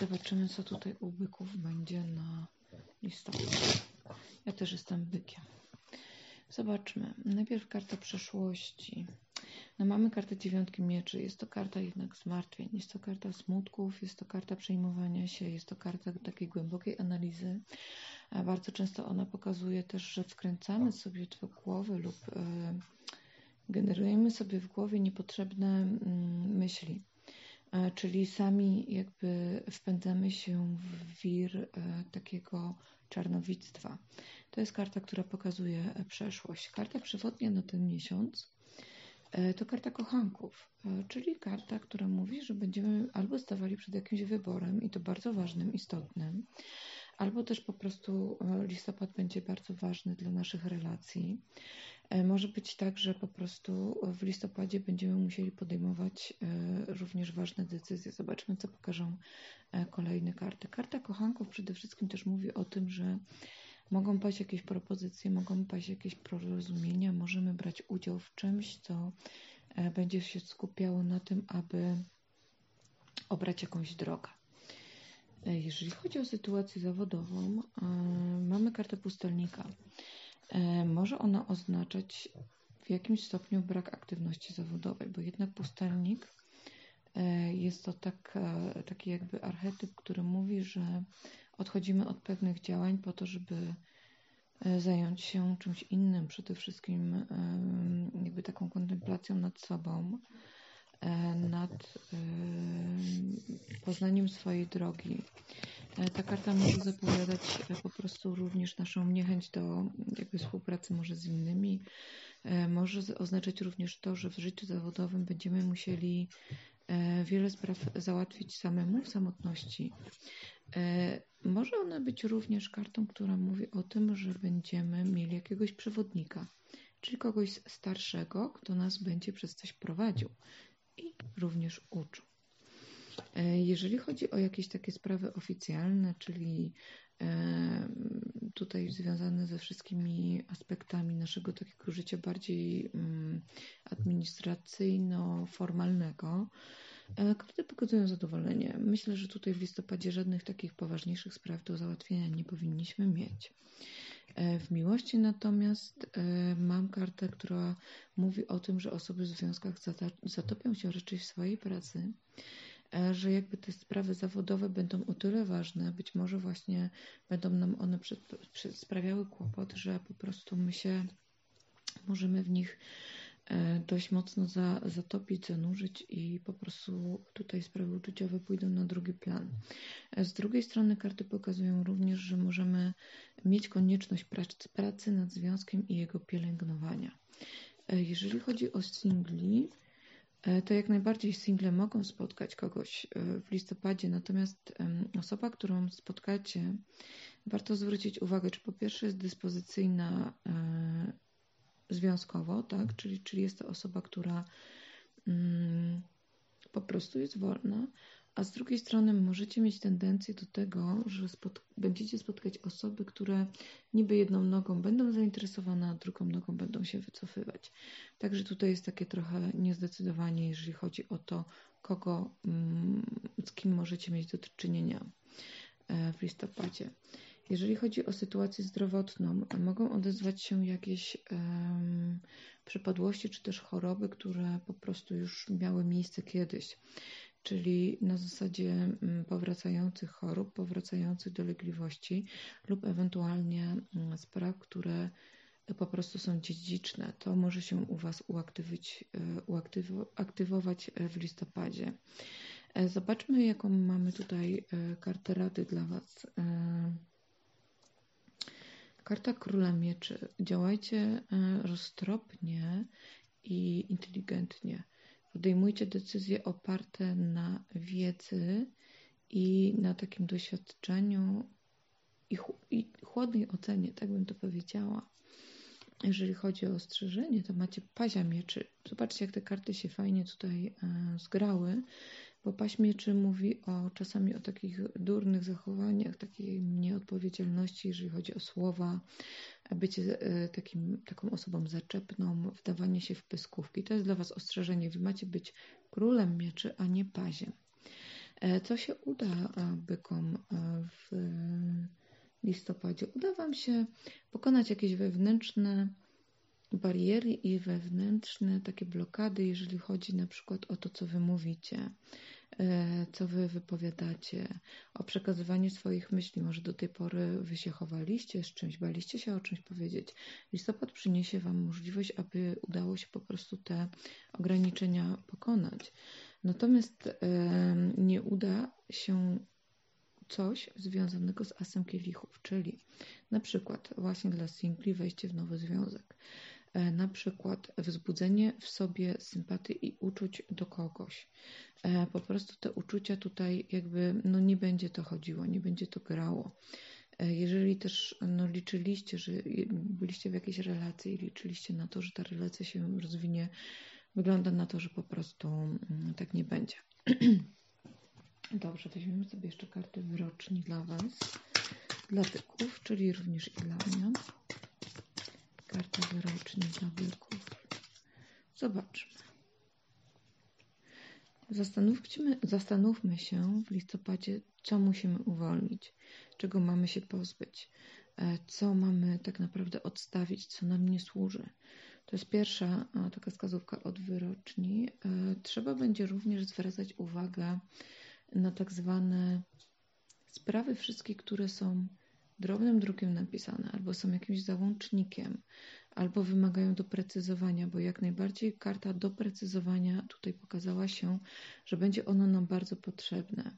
zobaczymy, co tutaj u byków będzie na listopad. Ja też jestem bykiem. Zobaczmy. Najpierw karta przeszłości. No mamy kartę dziewiątki mieczy. Jest to karta jednak zmartwień. Jest to karta smutków, jest to karta przejmowania się, jest to karta takiej głębokiej analizy. A bardzo często ona pokazuje też, że wkręcamy sobie w głowy lub y, generujemy sobie w głowie niepotrzebne y, myśli. E, czyli sami jakby wpędzamy się w wir y, takiego czarnowictwa. To jest karta, która pokazuje przeszłość. Karta przewodnia na ten miesiąc E, to karta kochanków, e, czyli karta, która mówi, że będziemy albo stawali przed jakimś wyborem i to bardzo ważnym, istotnym, albo też po prostu e, listopad będzie bardzo ważny dla naszych relacji. Może być tak, że po prostu w listopadzie będziemy musieli podejmować również ważne decyzje. Zobaczmy, co pokażą kolejne karty. Karta kochanków przede wszystkim też mówi o tym, że Mogą paść jakieś propozycje, mogą paść jakieś porozumienia, możemy brać udział w czymś, co e, będzie się skupiało na tym, aby obrać jakąś drogę. E, jeżeli chodzi o sytuację zawodową, e, mamy kartę pustelnika. Może ona oznaczać w jakimś stopniu brak aktywności zawodowej, bo jednak pustelnik jest to tak, taki jakby archetyp, który mówi, że odchodzimy od pewnych działań po to, żeby e, zająć się czymś innym, przede wszystkim e, jakby taką kontemplacją nad sobą, e, nad poznaniem swojej drogi. Ta karta może zapowiadać po prostu również naszą niechęć do jakby współpracy może z innymi. Może oznaczać również to, że w życiu zawodowym będziemy musieli wiele spraw załatwić samemu w samotności. E, może ona być również kartą, która mówi o tym, że będziemy mieli jakiegoś przewodnika, czyli kogoś starszego, kto nas będzie przez coś prowadził i również uczył. E, jeżeli chodzi o jakieś takie sprawy oficjalne, czyli e, tutaj związane ze wszystkimi aspektami naszego takiego życia bardziej mm, administracyjno-formalnego, E, karty pokazują zadowolenie. Myślę, że tutaj w listopadzie żadnych takich poważniejszych spraw do załatwienia nie powinniśmy mieć. W miłości natomiast mam kartę, która mówi o tym, że osoby w związkach zatopią się raczej w swojej pracy, że jakby te sprawy zawodowe będą o tyle ważne, być może właśnie będą nam one sprawiały kłopot, że po prostu my się możemy w nich E, dość mocno za, zatopić, zanurzyć i po prostu tutaj sprawy uczuciowe pójdą na drugi plan. E, z drugiej strony karty pokazują również, że możemy mieć konieczność pracy, nad związkiem i jego pielęgnowania. E, jeżeli chodzi o singli, to jak najbardziej single mogą spotkać kogoś w listopadzie, natomiast osoba, którą spotkacie, warto zwrócić uwagę, czy po pierwsze jest dyspozycyjna związkowo, tak? Czyli, czyli jest to osoba, która mm, po prostu jest wolna, a z drugiej strony możecie mieć tendencję do tego, że będziecie spotkać osoby, które niby jedną nogą będą zainteresowane, a drugą nogą będą się wycofywać. Także tutaj jest takie trochę niezdecydowanie, jeżeli chodzi o to, kogo, mm, z kim możecie mieć do czynienia e, w listopadzie. Jeżeli chodzi o sytuację zdrowotną, mogą odezwać się jakieś um, przypadłości czy też choroby, które po prostu już miały miejsce kiedyś, czyli na zasadzie mm, powracających chorób, powracających dolegliwości lub ewentualnie mm, spraw, które po prostu są dziedziczne. To może się u Was uaktywić, e, uaktywować w listopadzie. E, zobaczmy, jaką mamy tutaj e, kartę rady dla Was. Karta Króla Mieczy. Działajcie e, roztropnie i inteligentnie. Podejmujcie decyzje oparte na wiedzy i na takim doświadczeniu i, ch i chłodnej ocenie, tak bym to powiedziała. Jeżeli chodzi o ostrzeżenie, to macie pazia mieczy. Zobaczcie, jak te karty się fajnie tutaj e, zgrały bo paśmieczy mówi o czasami o takich durnych zachowaniach, takiej nieodpowiedzialności, jeżeli chodzi o słowa, bycie e, takim, taką osobą zaczepną, wdawanie się w pyskówki. To jest dla Was ostrzeżenie. Wy macie być królem mieczy, a nie paziem. E, co się uda bykom w listopadzie? Uda Wam się pokonać jakieś wewnętrzne bariery i wewnętrzne takie blokady, jeżeli chodzi na przykład o to, co Wy mówicie, e, co Wy wypowiadacie, o przekazywanie swoich myśli. Może do tej pory Wy się chowaliście z czymś, baliście się o czymś powiedzieć. Listopad przyniesie Wam możliwość, aby udało się po prostu te ograniczenia pokonać. Natomiast nie uda się coś związanego z asem kielichów, czyli na przykład właśnie dla singli wejście w nowy związek, e, na przykład wzbudzenie w sobie sympatii i uczuć do kogoś. E, po prostu te uczucia tutaj jakby no nie będzie to chodziło, nie będzie to grało. E, jeżeli też no, liczyliście, że byliście w jakiejś relacji i liczyliście na to, że ta relacja się rozwinie Wygląda na to, że po prostu mm, tak nie będzie. Dobrze, weźmiemy sobie jeszcze kartę wyroczni dla Was, dla byków, czyli również i dla mnie. Karta wyroczni dla byków. Zobaczmy. Zastanówmy, zastanówmy się w listopadzie, co musimy uwolnić, czego mamy się pozbyć, e, co mamy tak naprawdę odstawić, co nam nie służy. To jest pierwsza taka wskazówka od wyroczni. E, trzeba będzie również zwracać uwagę na tak zwane sprawy wszystkie, które są drobnym drukiem napisane, albo są jakimś załącznikiem, albo wymagają doprecyzowania, bo jak najbardziej karta doprecyzowania tutaj pokazała się, że będzie ono nam bardzo potrzebne.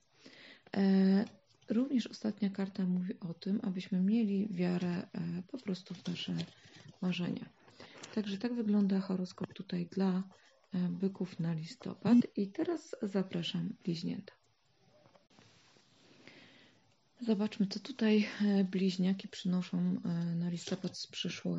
Również ostatnia karta mówi o tym, abyśmy mieli wiarę e, po prostu w nasze marzenia. Także tak wygląda horoskop tutaj dla e, byków na listopad. I teraz zapraszam bliźnięta. Zobaczmy, co tutaj e, bliźniaki przynoszą e, na listopad z przyszłości.